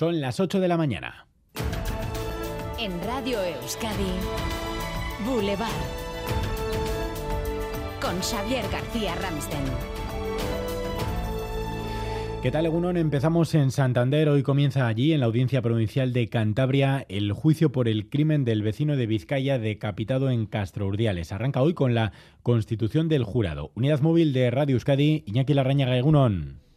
Son las 8 de la mañana. En Radio Euskadi, Boulevard. Con Xavier García Ramsten. ¿Qué tal, Egunon? Empezamos en Santander. Hoy comienza allí, en la Audiencia Provincial de Cantabria, el juicio por el crimen del vecino de Vizcaya decapitado en Castro Urdiales. Arranca hoy con la constitución del jurado. Unidad móvil de Radio Euskadi, Iñaki Larrañaga, Egunon.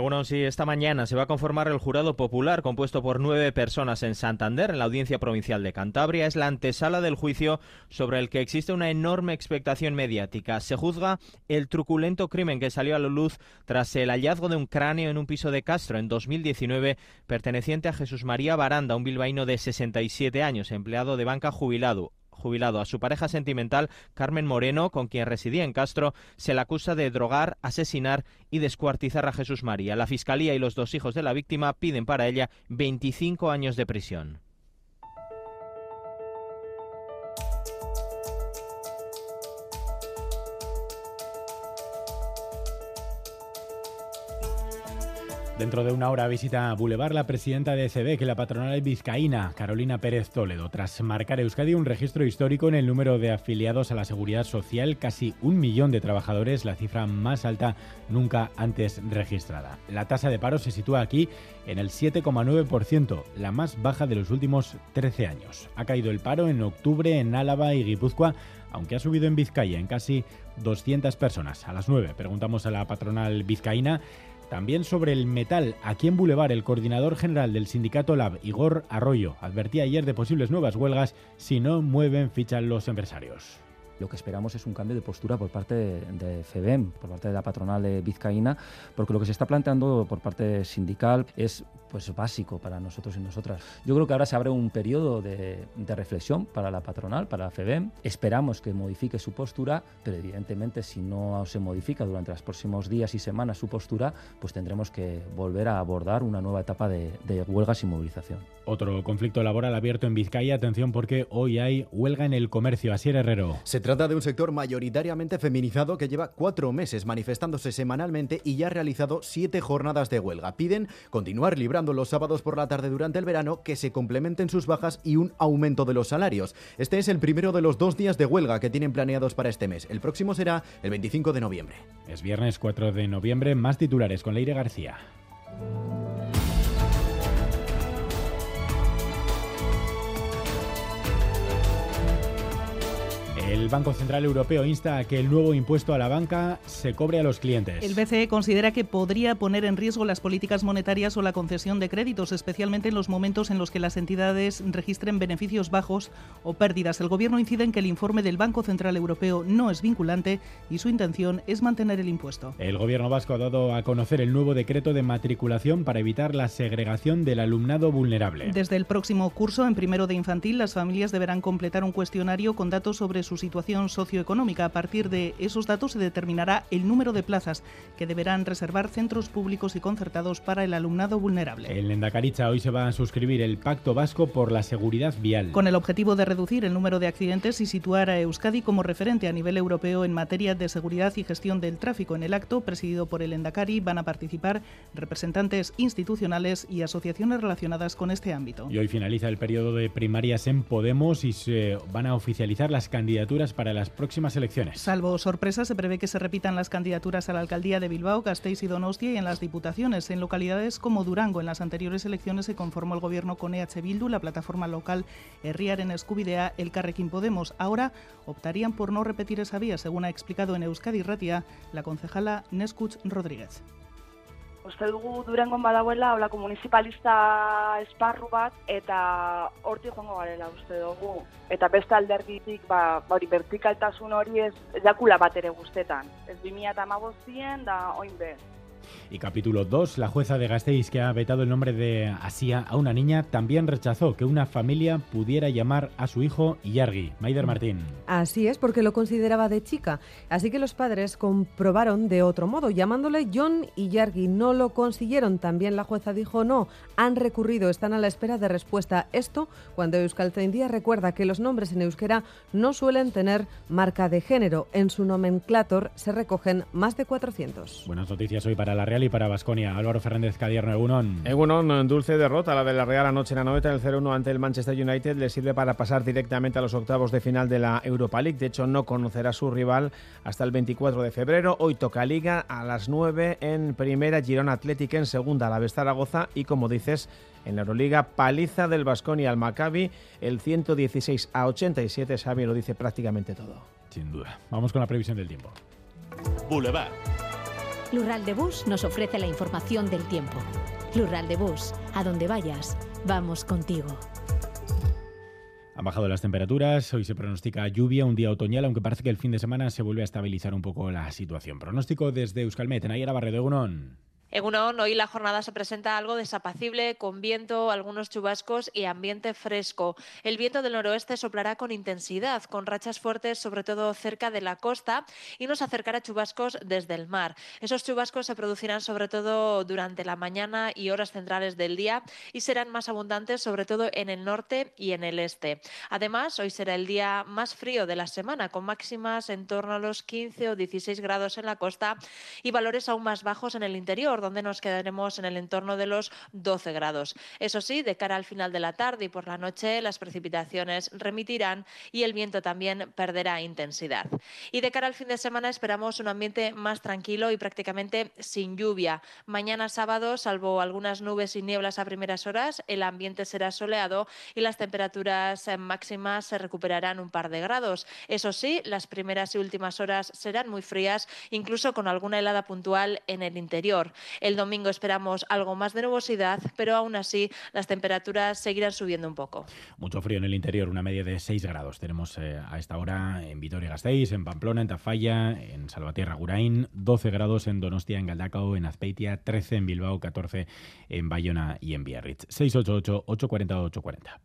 Bueno, sí, esta mañana se va a conformar el jurado popular compuesto por nueve personas en Santander, en la Audiencia Provincial de Cantabria. Es la antesala del juicio sobre el que existe una enorme expectación mediática. Se juzga el truculento crimen que salió a la luz tras el hallazgo de un cráneo en un piso de Castro en 2019 perteneciente a Jesús María Baranda, un bilbaíno de 67 años, empleado de banca jubilado jubilado. A su pareja sentimental, Carmen Moreno, con quien residía en Castro, se le acusa de drogar, asesinar y descuartizar a Jesús María. La Fiscalía y los dos hijos de la víctima piden para ella 25 años de prisión. Dentro de una hora visita Boulevard la presidenta de que la patronal vizcaína, Carolina Pérez Toledo, tras marcar Euskadi un registro histórico en el número de afiliados a la seguridad social, casi un millón de trabajadores, la cifra más alta nunca antes registrada. La tasa de paro se sitúa aquí en el 7,9%, la más baja de los últimos 13 años. Ha caído el paro en octubre en Álava y Guipúzcoa, aunque ha subido en Vizcaya en casi 200 personas. A las 9 preguntamos a la patronal vizcaína también sobre el metal, aquí en Boulevard, el coordinador general del sindicato Lab, Igor Arroyo, advertía ayer de posibles nuevas huelgas si no mueven ficha los empresarios. Lo que esperamos es un cambio de postura por parte de, FEBEM, por parte de la patronal vizcaína, porque lo que se está planteando por parte sindical es pues básico para nosotros y nosotras. Yo creo que ahora se abre un periodo de, reflexión para la patronal, para la FEBEM. Esperamos que modifique su postura, pero evidentemente si no se modifica durante los próximos días y semanas su postura, pues tendremos que volver a abordar una nueva etapa de, de huelgas y movilización. Otro conflicto laboral abierto en Vizcaya, atención porque hoy hay huelga en el comercio. Asier Herrero. Se trata de un sector mayoritariamente feminizado que lleva cuatro meses manifestándose semanalmente y ya ha realizado siete jornadas de huelga. Piden continuar librando los sábados por la tarde durante el verano, que se complementen sus bajas y un aumento de los salarios. Este es el primero de los dos días de huelga que tienen planeados para este mes. El próximo será el 25 de noviembre. Es viernes 4 de noviembre, más titulares con Leire García. El Banco Central Europeo insta a que el nuevo impuesto a la banca se cobre a los clientes. El BCE considera que podría poner en riesgo las políticas monetarias o la concesión de créditos, especialmente en los momentos en los que las entidades registren beneficios bajos o pérdidas. El Gobierno incide en que el informe del Banco Central Europeo no es vinculante y su intención es mantener el impuesto. El Gobierno vasco ha dado a conocer el nuevo decreto de matriculación para evitar la segregación del alumnado vulnerable. Desde el próximo curso, en primero de infantil, las familias deberán completar un cuestionario con datos sobre sus situación socioeconómica. A partir de esos datos se determinará el número de plazas que deberán reservar centros públicos y concertados para el alumnado vulnerable. En Lendakaricha hoy se va a suscribir el Pacto Vasco por la Seguridad Vial. Con el objetivo de reducir el número de accidentes y situar a Euskadi como referente a nivel europeo en materia de seguridad y gestión del tráfico. En el acto, presidido por el Endacari, van a participar representantes institucionales y asociaciones relacionadas con este ámbito. Y hoy finaliza el periodo de primarias en Podemos y se van a oficializar las candidaturas para las próximas elecciones. Salvo sorpresa, se prevé que se repitan las candidaturas a la alcaldía de Bilbao, Gasteiz y Donostia y en las diputaciones. En localidades como Durango, en las anteriores elecciones se conformó el gobierno con EH Bildu, la plataforma local en Escubidea, el Carrequín Podemos. Ahora optarían por no repetir esa vía, según ha explicado en Euskadi Ratia la concejala Nescuch Rodríguez. Uste dugu Durangon badagoela olako municipalista esparru bat eta horti joango garela uste dugu. Eta beste alderditik ba, hori vertikaltasun hori ez jakula bat ere guztetan. Ez 2015 da oin bez. Y capítulo 2, la jueza de Gasteiz que ha vetado el nombre de Asia a una niña también rechazó que una familia pudiera llamar a su hijo Yargi. Maider Martín. Así es, porque lo consideraba de chica. Así que los padres comprobaron de otro modo, llamándole John y Yargi. No lo consiguieron. También la jueza dijo no. Han recurrido, están a la espera de respuesta. Esto cuando Euskaltzaindia recuerda que los nombres en euskera no suelen tener marca de género. En su nomenclator se recogen más de 400. Buenas noticias hoy para para la Real y para Basconia. Álvaro Fernández Cadierno, Egunon. Egunon, dulce derrota la de la Real anoche en la noveta, el 0-1 ante el Manchester United le sirve para pasar directamente a los octavos de final de la Europa League. De hecho, no conocerá a su rival hasta el 24 de febrero. Hoy toca Liga a las 9 en primera, Girona Atlética en segunda, la Zaragoza y como dices, en la Euroliga, paliza del Basconia al Maccabi, el 116 a 87, Xavi lo dice prácticamente todo. Sin duda. Vamos con la previsión del tiempo. Boulevard. Lural de Bus nos ofrece la información del tiempo. Lural de Bus, a donde vayas, vamos contigo. Han bajado las temperaturas, hoy se pronostica lluvia, un día otoñal, aunque parece que el fin de semana se vuelve a estabilizar un poco la situación. Pronóstico desde Euskalmet, en Ayara Barredo, Egunon. Egunon, hoy la jornada se presenta algo desapacible, con viento, algunos chubascos y ambiente fresco. El viento del noroeste soplará con intensidad, con rachas fuertes, sobre todo cerca de la costa, y nos acercará chubascos desde el mar. Esos chubascos se producirán sobre todo durante la mañana y horas centrales del día y serán más abundantes sobre todo en el norte y en el este. Además, hoy será el día más frío de la semana, con máximas en torno a los 15 o 16 grados en la costa y valores aún más bajos en el interior donde nos quedaremos en el entorno de los 12 grados. Eso sí, de cara al final de la tarde y por la noche, las precipitaciones remitirán y el viento también perderá intensidad. Y de cara al fin de semana esperamos un ambiente más tranquilo y prácticamente sin lluvia. Mañana sábado, salvo algunas nubes y nieblas a primeras horas, el ambiente será soleado y las temperaturas máximas se recuperarán un par de grados. Eso sí, las primeras y últimas horas serán muy frías, incluso con alguna helada puntual en el interior. El domingo esperamos algo más de nubosidad, pero aún así las temperaturas seguirán subiendo un poco. Mucho frío en el interior, una media de 6 grados. Tenemos eh, a esta hora en Vitoria-Gasteiz, en Pamplona, en Tafalla, en Salvatierra, Gurain, 12 grados en Donostia, en Galdacao, en Azpeitia, 13 en Bilbao, 14 en Bayona y en Biarritz. 688-840-840.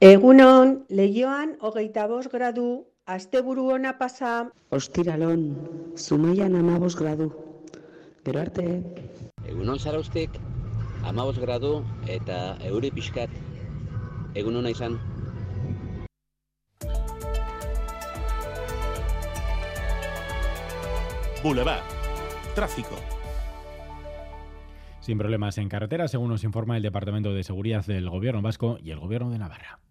Egunon, leioan hogeita bost gradu, asteburu ona pasa. Ostiralon, zumaian amabos gradu. Gero arte. Egunon zaraustek, amabos gradu eta euri pixkat. Egun izan. Boulevard. Tráfico. Sin problemas en carretera, según nos informa el Departamento de Seguridad del Gobierno Vasco y el Gobierno de Navarra.